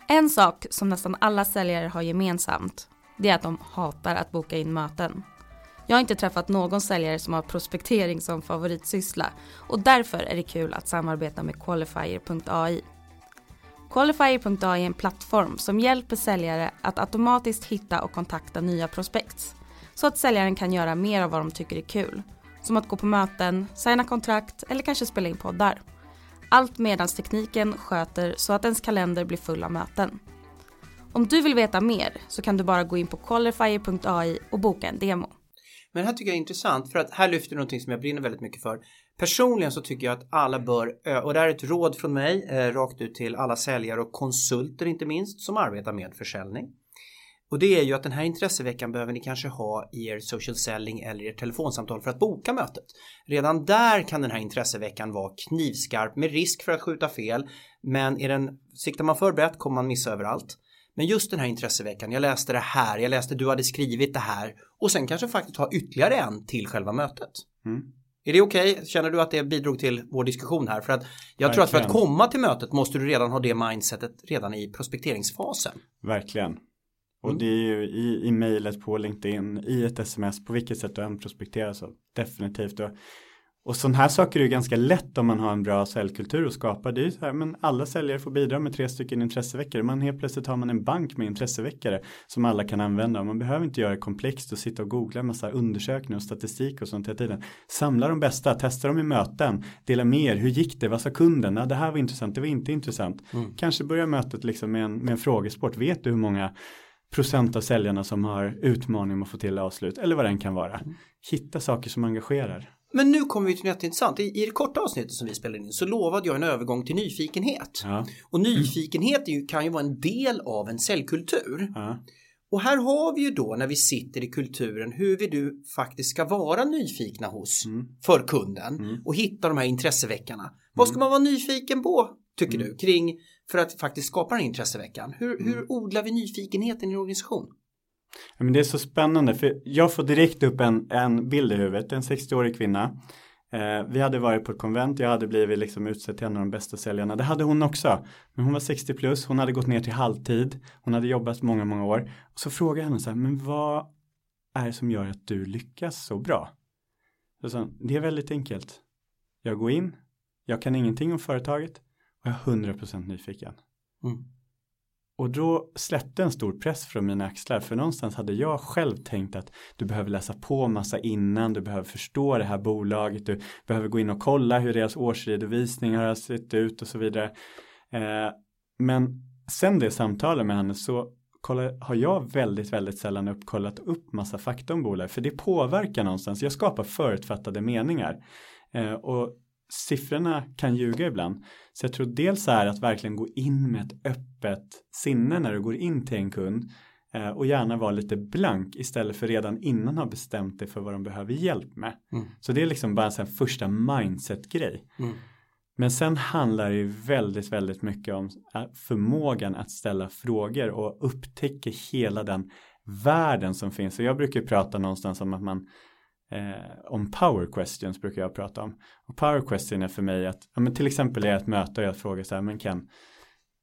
En sak som nästan alla säljare har gemensamt, det är att de hatar att boka in möten. Jag har inte träffat någon säljare som har prospektering som favoritsyssla och därför är det kul att samarbeta med Qualifier.ai. Qualifier.ai är en plattform som hjälper säljare att automatiskt hitta och kontakta nya prospekt så att säljaren kan göra mer av vad de tycker är kul. Som att gå på möten, signa kontrakt eller kanske spela in poddar. Allt medan tekniken sköter så att ens kalender blir full av möten. Om du vill veta mer så kan du bara gå in på qualifier.ai och boka en demo. Men det här tycker jag är intressant för att här lyfter du någonting som jag brinner väldigt mycket för. Personligen så tycker jag att alla bör, och det här är ett råd från mig, eh, rakt ut till alla säljare och konsulter inte minst, som arbetar med försäljning. Och det är ju att den här intresseveckan behöver ni kanske ha i er social selling eller i er telefonsamtal för att boka mötet. Redan där kan den här intresseveckan vara knivskarp med risk för att skjuta fel. Men är den, siktar man för brett kommer man missa överallt. Men just den här intresseveckan, jag läste det här, jag läste du hade skrivit det här och sen kanske faktiskt ha ytterligare en till själva mötet. Mm. Är det okej? Okay? Känner du att det bidrog till vår diskussion här? För att jag Verkligen. tror att för att komma till mötet måste du redan ha det mindsetet redan i prospekteringsfasen. Verkligen. Och mm. det är ju i, i mejlet på LinkedIn, i ett sms, på vilket sätt du än prospekterar så definitivt. Och och sådana här saker är ju ganska lätt om man har en bra säljkultur att skapa. Det är ju så här, men alla säljare får bidra med tre stycken intresseväckare. Man helt plötsligt har man en bank med intresseväckare som alla kan använda. Man behöver inte göra det komplext och sitta och googla en massa undersökningar och statistik och sånt hela tiden. Samla de bästa, testa dem i möten, dela med er, hur gick det, vad sa kunden, ja, det här var intressant, det var inte intressant. Mm. Kanske börja mötet liksom med en, med en frågesport, vet du hur många procent av säljarna som har utmaning att få till avslut eller vad den kan vara. Mm. Hitta saker som engagerar. Men nu kommer vi till något intressant. I, I det korta avsnittet som vi spelade in så lovade jag en övergång till nyfikenhet. Ja. Och nyfikenhet ju, kan ju vara en del av en säljkultur. Ja. Och här har vi ju då när vi sitter i kulturen hur vi du faktiskt ska vara nyfikna hos mm. för kunden mm. och hitta de här intresseveckarna. Mm. Vad ska man vara nyfiken på tycker mm. du kring för att faktiskt skapa den här intresseveckan? Hur, hur mm. odlar vi nyfikenheten i en organisation? Men det är så spännande för jag får direkt upp en, en bild i huvudet, en 60-årig kvinna. Eh, vi hade varit på ett konvent, jag hade blivit liksom utsedd till en av de bästa säljarna. Det hade hon också. Men hon var 60 plus, hon hade gått ner till halvtid, hon hade jobbat många, många år. Och så frågade jag henne så här, men vad är det som gör att du lyckas så bra? Så sa det är väldigt enkelt. Jag går in, jag kan ingenting om företaget och jag är 100% nyfiken. Mm. Och då släppte en stor press från mina axlar för någonstans hade jag själv tänkt att du behöver läsa på massa innan, du behöver förstå det här bolaget, du behöver gå in och kolla hur deras årsredovisningar har sett ut och så vidare. Eh, men sen det samtalet med henne så kollar, har jag väldigt, väldigt sällan uppkollat upp massa fakta om bolag för det påverkar någonstans. Jag skapar förutfattade meningar. Eh, och siffrorna kan ljuga ibland. Så jag tror dels är att verkligen gå in med ett öppet sinne när du går in till en kund eh, och gärna vara lite blank istället för redan innan ha bestämt dig för vad de behöver hjälp med. Mm. Så det är liksom bara en första mindset-grej. Mm. Men sen handlar det väldigt, väldigt mycket om eh, förmågan att ställa frågor och upptäcka hela den världen som finns. Och jag brukar prata någonstans om att man eh, om power questions brukar jag prata om. Och power question är för mig att, ja, men till exempel är ett möte och jag frågar så här, men Ken,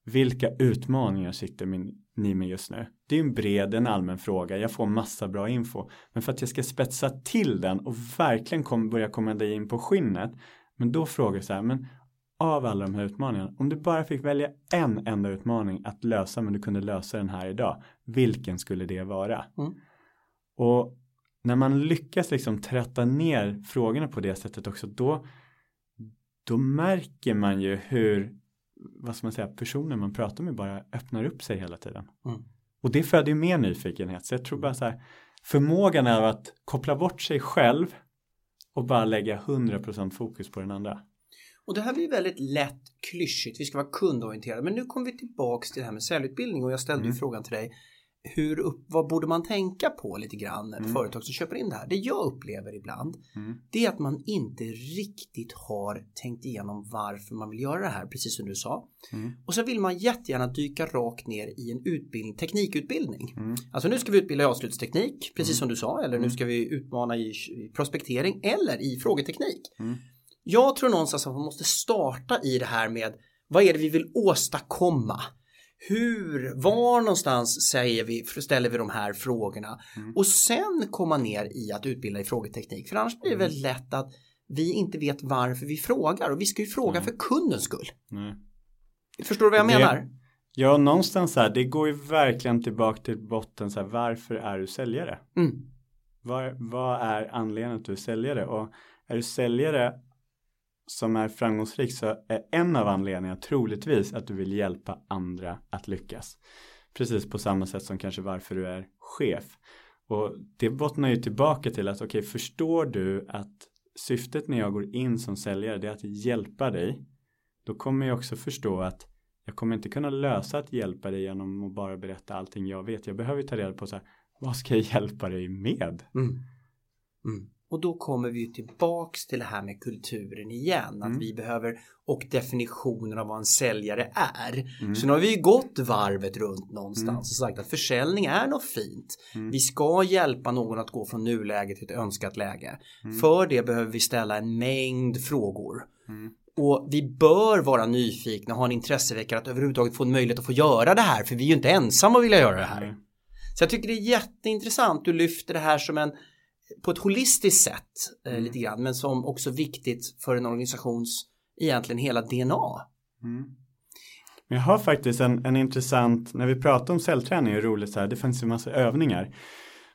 vilka utmaningar sitter min, ni med just nu? Det är en bred, en allmän fråga, jag får massa bra info. Men för att jag ska spetsa till den och verkligen kom, börja komma dig in på skinnet, men då frågar jag så här, men av alla de här utmaningarna, om du bara fick välja en enda utmaning att lösa, men du kunde lösa den här idag, vilken skulle det vara? Mm. Och när man lyckas liksom trätta ner frågorna på det sättet också då då märker man ju hur vad ska man säga personen man pratar med bara öppnar upp sig hela tiden. Mm. Och det föder ju mer nyfikenhet. Så jag tror bara så här förmågan är att koppla bort sig själv och bara lägga 100% fokus på den andra. Och det här blir väldigt lätt klyschigt, vi ska vara kundorienterade. Men nu kommer vi tillbaks till det här med säljutbildning och jag ställde mm. ju frågan till dig hur upp, vad borde man tänka på lite grann mm. företag som köper in det här? Det jag upplever ibland mm. det är att man inte riktigt har tänkt igenom varför man vill göra det här, precis som du sa. Mm. Och så vill man jättegärna dyka rakt ner i en utbildning, teknikutbildning. Mm. Alltså nu ska vi utbilda i avslutsteknik, precis mm. som du sa, eller nu mm. ska vi utmana i prospektering eller i frågeteknik. Jag tror någonstans att man måste starta i det här med vad är det vi vill åstadkomma? Hur, var någonstans säger vi, ställer vi de här frågorna mm. och sen komma ner i att utbilda i frågeteknik för annars blir det mm. väl lätt att vi inte vet varför vi frågar och vi ska ju fråga mm. för kundens skull. Förstår du vad jag det, menar? Ja, någonstans här, det går ju verkligen tillbaka till botten så här, varför är du säljare? Mm. Vad, vad är anledningen att du är säljare? Och är du säljare som är framgångsrik så är en av anledningarna troligtvis att du vill hjälpa andra att lyckas. Precis på samma sätt som kanske varför du är chef. Och det bottnar ju tillbaka till att okej, okay, förstår du att syftet när jag går in som säljare det är att hjälpa dig. Då kommer jag också förstå att jag kommer inte kunna lösa att hjälpa dig genom att bara berätta allting jag vet. Jag behöver ta reda på så här, vad ska jag hjälpa dig med? Mm. Mm. Och då kommer vi tillbaks till det här med kulturen igen. Att Mm. vi behöver och definitionen av vad en säljare är. Mm. Så nu har vi ju gått varvet runt någonstans Mm. och sagt att försäljning är något fint. Mm. Vi ska hjälpa någon att gå från nuläge till ett önskat läge. Mm. För det behöver vi ställa en mängd frågor. Mm. Och vi bör vara nyfikna och ha en intresseväckare att överhuvudtaget få en möjlighet att få göra det här. För vi är ju inte ensamma att vilja göra det här. Så jag tycker det är jätteintressant. Du lyfter det här som en på ett holistiskt sätt eh, Mm. lite grann men som också viktigt för en organisations egentligen hela DNA. Mm. Jag har faktiskt en, en intressant, när vi pratar om cellträning är det roligt så här, det finns ju massa övningar.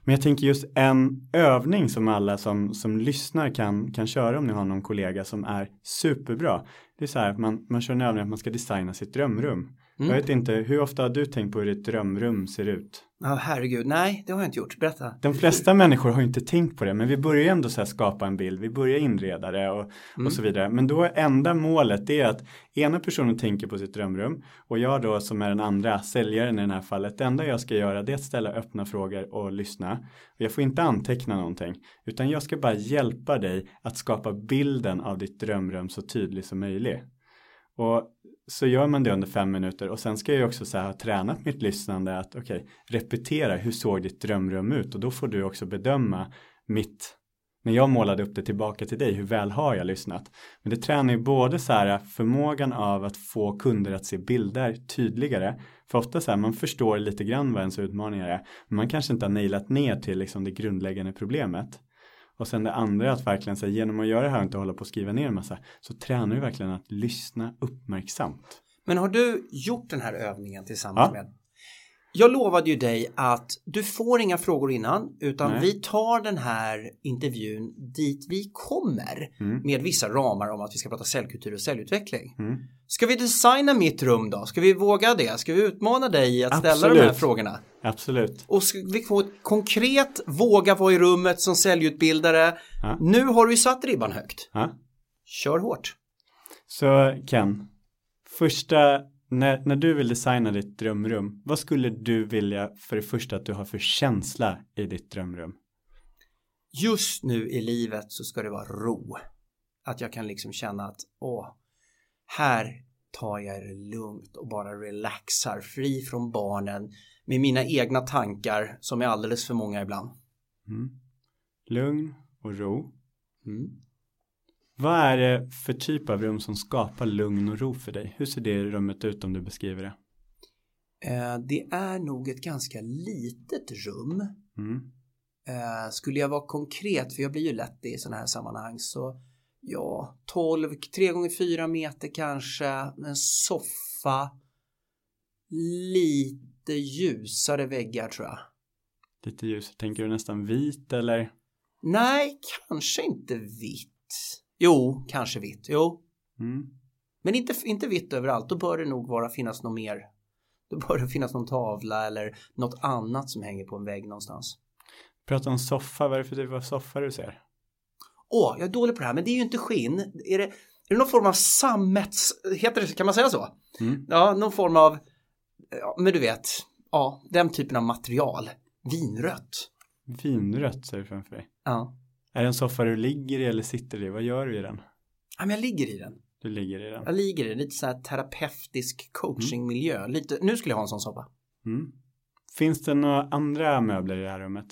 Men jag tänker just en övning som alla som, som lyssnar kan, kan köra om ni har någon kollega som är superbra. Det är så här att man, man kör en övning att man ska designa sitt drömrum. Mm. Jag vet inte, hur ofta har du tänkt på hur ditt drömrum ser ut? Ja, herregud, nej det har jag inte gjort. Berätta. De flesta människor har inte tänkt på det, men vi börjar ändå så här skapa en bild, vi börjar inreda det och, Mm. och så vidare. Men då är enda målet det är att ena personen tänker på sitt drömrum och jag då som är den andra säljaren i det här fallet, det enda jag ska göra det är att ställa öppna frågor och lyssna. Och jag får inte anteckna någonting, utan jag ska bara hjälpa dig att skapa bilden av ditt drömrum så tydlig som möjligt. Och så gör man det under fem minuter och sen ska jag också så här ha tränat mitt lyssnande att okej, repetera hur såg ditt drömrum ut och då får du också bedöma mitt när jag målade upp det tillbaka till dig, hur väl har jag lyssnat? Men det tränar ju både så här förmågan av att få kunder att se bilder tydligare. För ofta så här, man förstår lite grann vad ens utmaningar är. Men man kanske inte har nailat ner till liksom det grundläggande problemet. Och sen det andra är att verkligen här, genom att göra det här och inte hålla på att skriva ner en massa så tränar du verkligen att lyssna uppmärksamt. Men har du gjort den här övningen tillsammans Ja. med? Jag lovade ju dig att du får inga frågor innan utan Nej. vi tar den här intervjun dit vi kommer Mm. med vissa ramar om att vi ska prata säljkultur och säljutveckling. Mm. Ska vi designa mitt rum då? Ska vi våga det? Ska vi utmana dig i att ställa de här Absolut. frågorna? Absolut. Och ska vi få ett konkret våga vara i rummet som säljutbildare. Ja. Nu har du ju satt ribban högt. Ja. Kör hårt. Så Ken, första, när, när du vill designa ditt drömrum, vad skulle du vilja för det första att du har för känsla i ditt drömrum? Just nu i livet så ska det vara ro. Att jag kan liksom känna att åh, här tar jag det lugnt och bara relaxar, fri från barnen med mina egna tankar som är alldeles för många ibland. Mm. Lugn och ro. Mm. Vad är det för typ av rum som skapar lugn och ro för dig? Hur ser det rummet ut om du beskriver det? Eh, det är nog ett ganska litet rum. Mm. Eh, skulle jag vara konkret, för jag blir ju lätt det i sådana här sammanhang, så ja, 12, 3 gånger 4 meter kanske, en soffa, lite ljusare väggar tror jag. Lite ljus, tänker du nästan vit eller? Nej, kanske inte vitt. Jo, kanske vitt, jo. Mm. Men inte, inte vitt överallt, då bör det nog vara finnas något mer. Då bör det finnas någon tavla eller något annat som hänger på en vägg någonstans. Prata om soffa, vad är det för typ av soffa du ser? Åh, jag är dålig på det här, men det är ju inte skinn. Är det, är det någon form av sammets... Heter det, kan man säga så? Mm. Ja, någon form av... Ja, men du vet, ja, den typen av material. Vinrött. Vinrött ser du framför dig. Ja. Är det en soffa du ligger i eller sitter i? Vad gör du i den? ja, men jag ligger i den. Du ligger i den. Jag ligger i den, lite så här terapeutisk coachingmiljö. Lite, nu skulle jag ha en sån soffa. Mm. Finns det några andra möbler i det här rummet?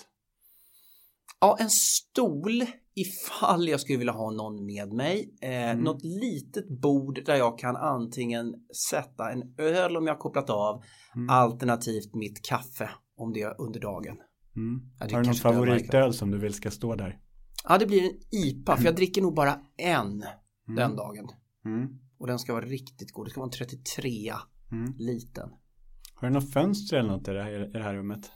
Ja, en stol ifall jag skulle vilja ha någon med mig. Eh, Mm. Något litet bord där jag kan antingen sätta en öl om jag har kopplat av Mm. alternativt mitt kaffe om det är under dagen. Mm. Ja, det Har du någon favoritöl som du vill ska stå där? Ja, det blir en IPA för jag dricker nog bara en Mm. den dagen. Mm. Och den ska vara riktigt god. Det ska vara en 33 Mm. liten. Har du något fönster eller något i det här, i det här rummet?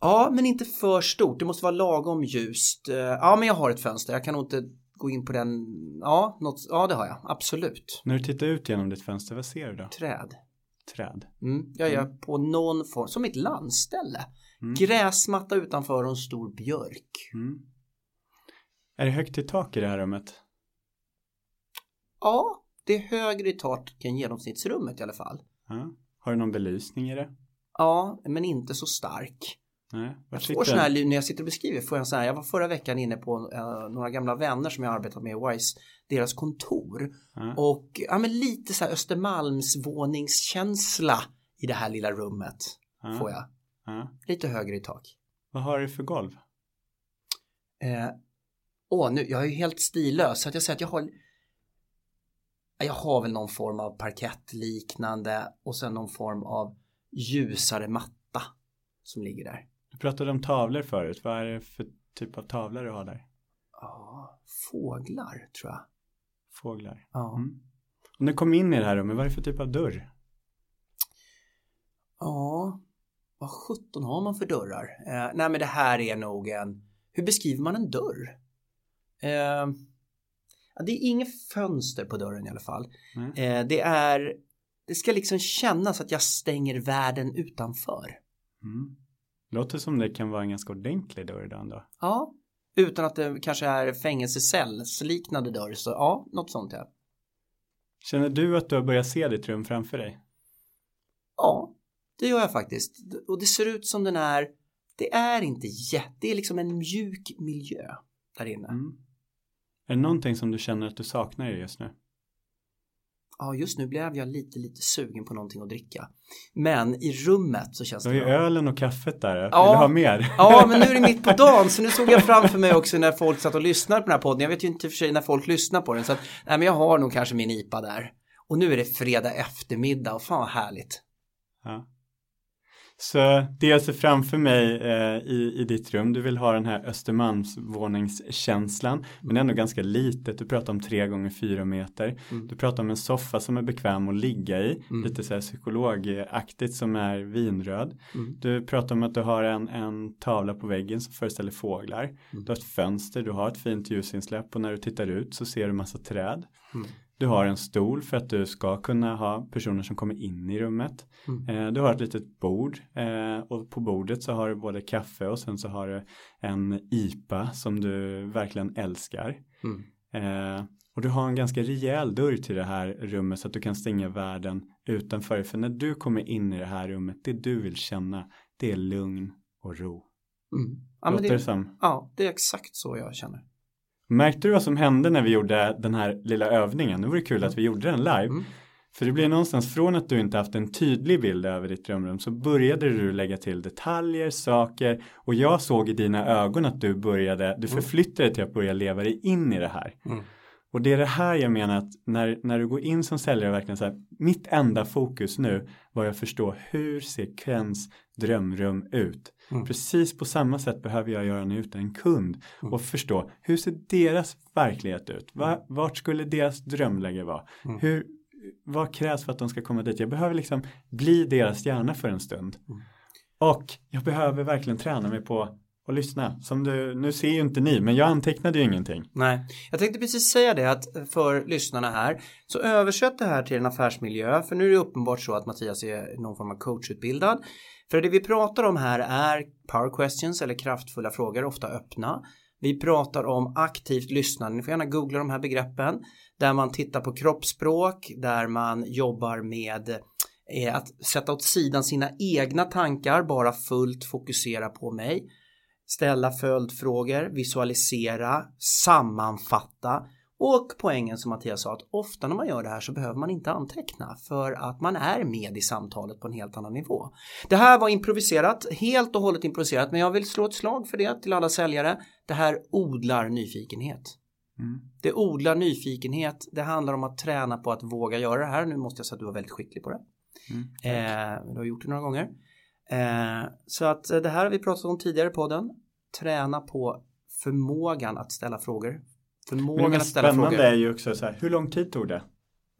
Ja, men inte för stort. Det måste vara lagom ljust. Eh, Ja, men jag har ett fönster. Jag kan nog inte gå in på den. Ja, något... ja det har jag. Absolut. När du tittar ut genom ditt fönster, vad ser du då? Träd. Träd. Mm, jag är på någon form, som ett landställe. Mm. Gräsmatta utanför och en stor björk. Mm. Är det högt i tak i det här rummet? Ja, det är högre i tak än genomsnittsrummet i alla fall. Ja. Har du någon belysning i det? Ja, men inte så stark. Nej. Jag får sån här, när jag sitter och beskriver får jag så här, jag var förra veckan inne på uh, några gamla vänner som jag arbetat med, Wise, deras kontor. Ja. Och ja, men lite så här Östermalmsvåningskänsla i det här lilla rummet Ja. får jag. Ja. Lite högre i tak. Vad har du för golv? Eh, åh, nu, jag är ju helt stillös så att jag säger att jag har jag har väl någon form av parkettliknande och sen någon form av ljusare matta som ligger där. Du pratade om tavlor förut. Vad är det för typ av tavlor du har där? Ja, fåglar tror jag. Fåglar. Ja. Mm. Om du kom in i det här rummet, vad är det för typ av dörr? Ja, vad sjutton har man för dörrar? Eh, nej men det här är nog en, hur beskriver man en dörr? Eh, det är inget fönster på dörren i alla fall. Nej. Eh, det är, det ska liksom kännas att jag stänger världen utanför. Mm. Låter som det kan vara en ganska ordentlig dörr idag ändå. Ja, utan att det kanske är fängelsecellsliknande dörr. Så ja, något sånt ja. Känner du att du har börjat se ditt rum framför dig? Ja, det gör jag faktiskt. Och det ser ut som den är, det är inte jätte, det är liksom en mjuk miljö där inne. Mm. Är det någonting som du känner att du saknar just nu? Ja, just nu blev jag lite, lite sugen på någonting att dricka. Men i rummet så känns Du det har ju ölen och kaffet där. Vill Ja. du ha mer? Ja, men nu är det mitt på dagen så nu såg jag framför mig också när folk satt och lyssnade på den här podden. Jag vet ju inte för sig när folk lyssnar på den så att, nej men jag har nog kanske min IPA där. Och nu är det fredag eftermiddag och fan vad härligt. Ja. Så det jag ser framför mig eh, i, i ditt rum, du vill ha den här Östermalmsvåningskänslan, men ändå ganska litet. Du pratar om tre gånger fyra meter. Mm. Du pratar om en soffa som är bekväm att ligga i, Mm. lite så här psykologaktigt som är vinröd. Mm. Du pratar om att du har en, en tavla på väggen som föreställer fåglar. Mm. Du har ett fönster, du har ett fint ljusinsläpp och när du tittar ut så ser du massa träd. Du har en stol för att du ska kunna ha personer som kommer in i rummet. Mm. Eh, du har ett litet bord eh, och på bordet så har du både kaffe och sen så har du en IPA som du verkligen älskar. Mm. Eh, och du har en ganska rejäl dörr till det här rummet så att du kan stänga världen utanför. För när du kommer in i det här rummet, det du vill känna, det är lugn och ro. Mm. Ja, Låter det, det som? ja, det är exakt så jag känner. Märkte du vad som hände när vi gjorde den här lilla övningen? Nu var det kul att vi gjorde den live. Mm. För det blir någonstans från att du inte haft en tydlig bild över ditt drömrum så började du lägga till detaljer, saker och jag såg i dina ögon att du började, du förflyttade dig till att börja leva dig in i det här. Mm. Och det är det här jag menar att när, när du går in som säljare verkligen så här, mitt enda fokus nu var att förstå hur ser Kens drömrum ut. Mm. Precis på samma sätt behöver jag göra nu utan en kund Mm. och förstå hur ser deras verklighet ut? Va, vart skulle deras drömläge vara? Mm. Hur, vad krävs för att de ska komma dit? Jag behöver liksom bli deras hjärna för en stund. Mm. Och jag behöver verkligen träna mig på och lyssna. Som du, nu ser ju inte ni, men jag antecknade ju ingenting. Nej, jag tänkte precis säga det att för lyssnarna här så översätt det här till en affärsmiljö för nu är det uppenbart så att Mattias är någon form av coachutbildad. För det vi pratar om här är power questions eller kraftfulla frågor, ofta öppna. Vi pratar om aktivt lyssnande, ni får gärna googla de här begreppen, där man tittar på kroppsspråk, där man jobbar med eh, att sätta åt sidan sina egna tankar, bara fullt fokusera på mig ställa följdfrågor, visualisera, sammanfatta och poängen som Mattias sa att ofta när man gör det här så behöver man inte anteckna för att man är med i samtalet på en helt annan nivå. Det här var improviserat, helt och hållet improviserat men jag vill slå ett slag för det till alla säljare. Det här odlar nyfikenhet. Mm. Det odlar nyfikenhet, det handlar om att träna på att våga göra det här. Nu måste jag säga att du var väldigt skicklig på det. Mm. Eh, du har gjort det några gånger. Eh, så att eh, det här har vi pratat om tidigare på podden. Träna på förmågan att ställa frågor. Men Förmågan det att ställa frågor. är ju också så här, hur lång tid tog det?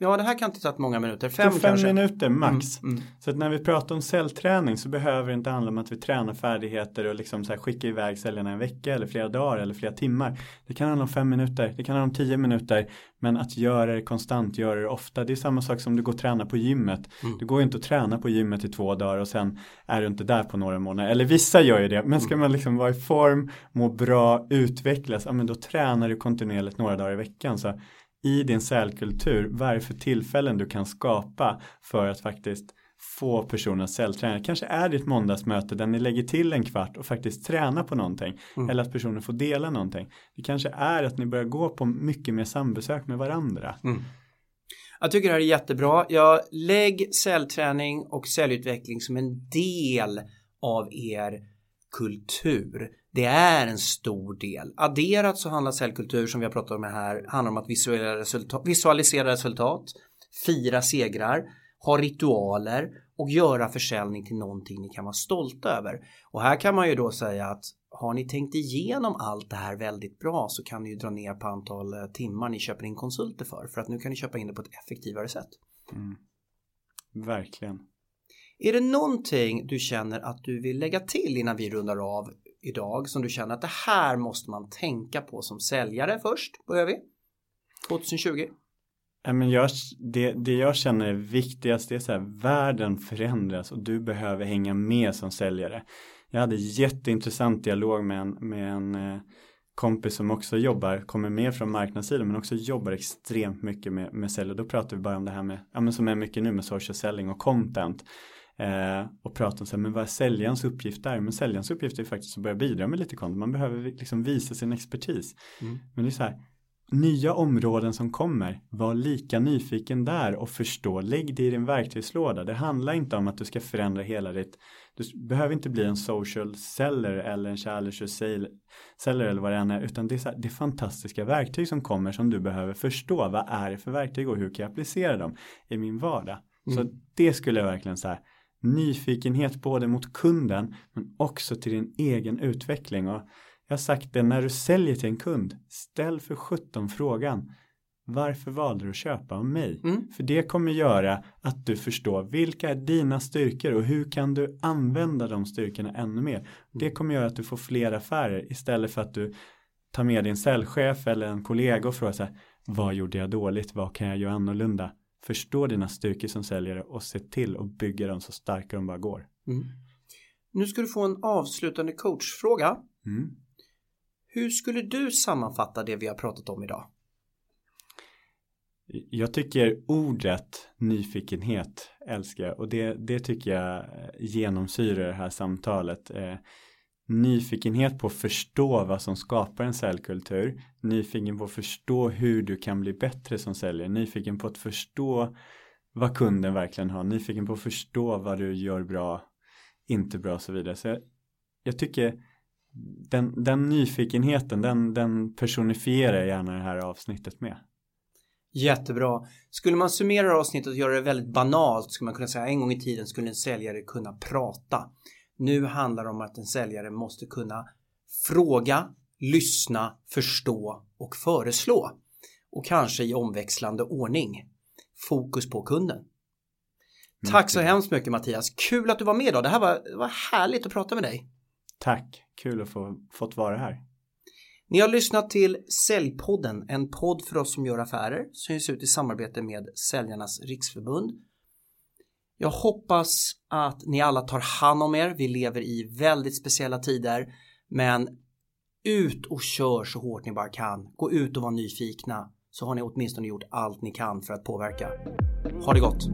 Ja, det här kan inte ta många minuter. Fem, Fem, kanske. minuter max. Mm, mm. Så att när vi pratar om cellträning så behöver det inte handla om att vi tränar färdigheter och liksom så här skicka iväg säljarna en vecka eller flera dagar eller flera timmar. Det kan handla om fem minuter, det kan handla om tio minuter. Men att göra det konstant, göra det ofta. Det är samma sak som du går och tränar på gymmet. Mm. Du går ju inte att träna på gymmet i två dagar och sen är du inte där på några månader. Eller vissa gör ju det. Men ska man liksom vara i form, må bra, utvecklas. Ja men då tränar du kontinuerligt några dagar i veckan. Så i din säljkultur vad är det för tillfällen du kan skapa för att faktiskt få personer att säljträna. Kanske är det ett måndagsmöte där ni lägger till en kvart och faktiskt tränar på någonting. Mm. Eller att personen får dela någonting. Det kanske är att ni börjar gå på mycket mer sambesök med varandra. Mm. Jag tycker det här är jättebra. Jag lägg säljträning och säljutveckling som en del av er kultur. Det är en stor del. Adderat så handlar säljkultur som vi har pratat om här handlar om att visualisera resultat, visualisera resultat fira segrar ha ritualer och göra försäljning till någonting ni kan vara stolta över. Och här kan man ju då säga att har ni tänkt igenom allt det här väldigt bra så kan ni ju dra ner på antal eh, timmar ni köper in konsulter för. För att nu kan ni köpa in det på ett effektivare sätt. Mm. Verkligen. Är det någonting du känner att du vill lägga till innan vi rundar av idag som du känner att det här måste man tänka på som säljare först? Börjar vi? 2020? men jag, det, det jag känner är viktigast det är så här, världen förändras och du behöver hänga med som säljare. Jag hade jätteintressant dialog med en, med en eh, kompis som också jobbar, kommer med från marknadssidan men också jobbar extremt mycket med, med sälj och då pratar vi bara om det här med, ja men som är mycket nu med social selling och content. Eh, och pratar om så här, men vad är säljarens uppgift där? Men säljarens uppgift är faktiskt att börja bidra med lite content. Man behöver liksom visa sin expertis. Mm. Men det är så här, nya områden som kommer, var lika nyfiken där och förstå, lägg det i din verktygslåda. Det handlar inte om att du ska förändra hela ditt, du behöver inte bli en social seller eller en challenge seller eller vad det än är, utan det är, så här, det är fantastiska verktyg som kommer som du behöver förstå. Vad är det för verktyg och hur kan jag applicera dem i min vardag? Mm. Så det skulle jag verkligen säga, nyfikenhet både mot kunden men också till din egen utveckling och jag har sagt det, när du säljer till en kund, ställ för 17 frågan. Varför valde du att köpa av mig? Mm. För det kommer göra att du förstår vilka är dina styrkor och hur kan du använda de styrkorna ännu mer. Det kommer göra att du får fler affärer istället för att du tar med din säljchef eller en kollega och frågar så här, vad gjorde jag dåligt, vad kan jag göra annorlunda? Förstå dina styrkor som säljare och se till att bygga dem så starka de bara går. Mm. Nu ska du få en avslutande coachfråga. Mm. Hur skulle du sammanfatta det vi har pratat om idag? Jag tycker ordet nyfikenhet älskar jag och det, det tycker jag genomsyrar det här samtalet. Nyfikenhet på att förstå vad som skapar en säljkultur. Nyfiken på att förstå hur du kan bli bättre som säljare. Nyfiken på att förstå vad kunden verkligen har. Nyfiken på att förstå vad du gör bra, inte bra och så vidare. Så jag, jag tycker den, den nyfikenheten, den, den personifierar jag gärna det här avsnittet med. Jättebra. Skulle man summera avsnittet och göra det väldigt banalt skulle man kunna säga en gång i tiden skulle en säljare kunna prata. Nu handlar det om att en säljare måste kunna fråga, lyssna, förstå och föreslå. Och kanske i omväxlande ordning. Fokus på kunden. Tack så hemskt mycket Mattias. Kul att du var med idag. Det här var, det var härligt att prata med dig. Tack, kul att få fått vara här. Ni har lyssnat till Säljpodden, en podd för oss som gör affärer som ges ut i samarbete med Säljarnas Riksförbund. Jag hoppas att ni alla tar hand om er. Vi lever i väldigt speciella tider, men ut och kör så hårt ni bara kan. Gå ut och var nyfikna så har ni åtminstone gjort allt ni kan för att påverka. Ha det gott!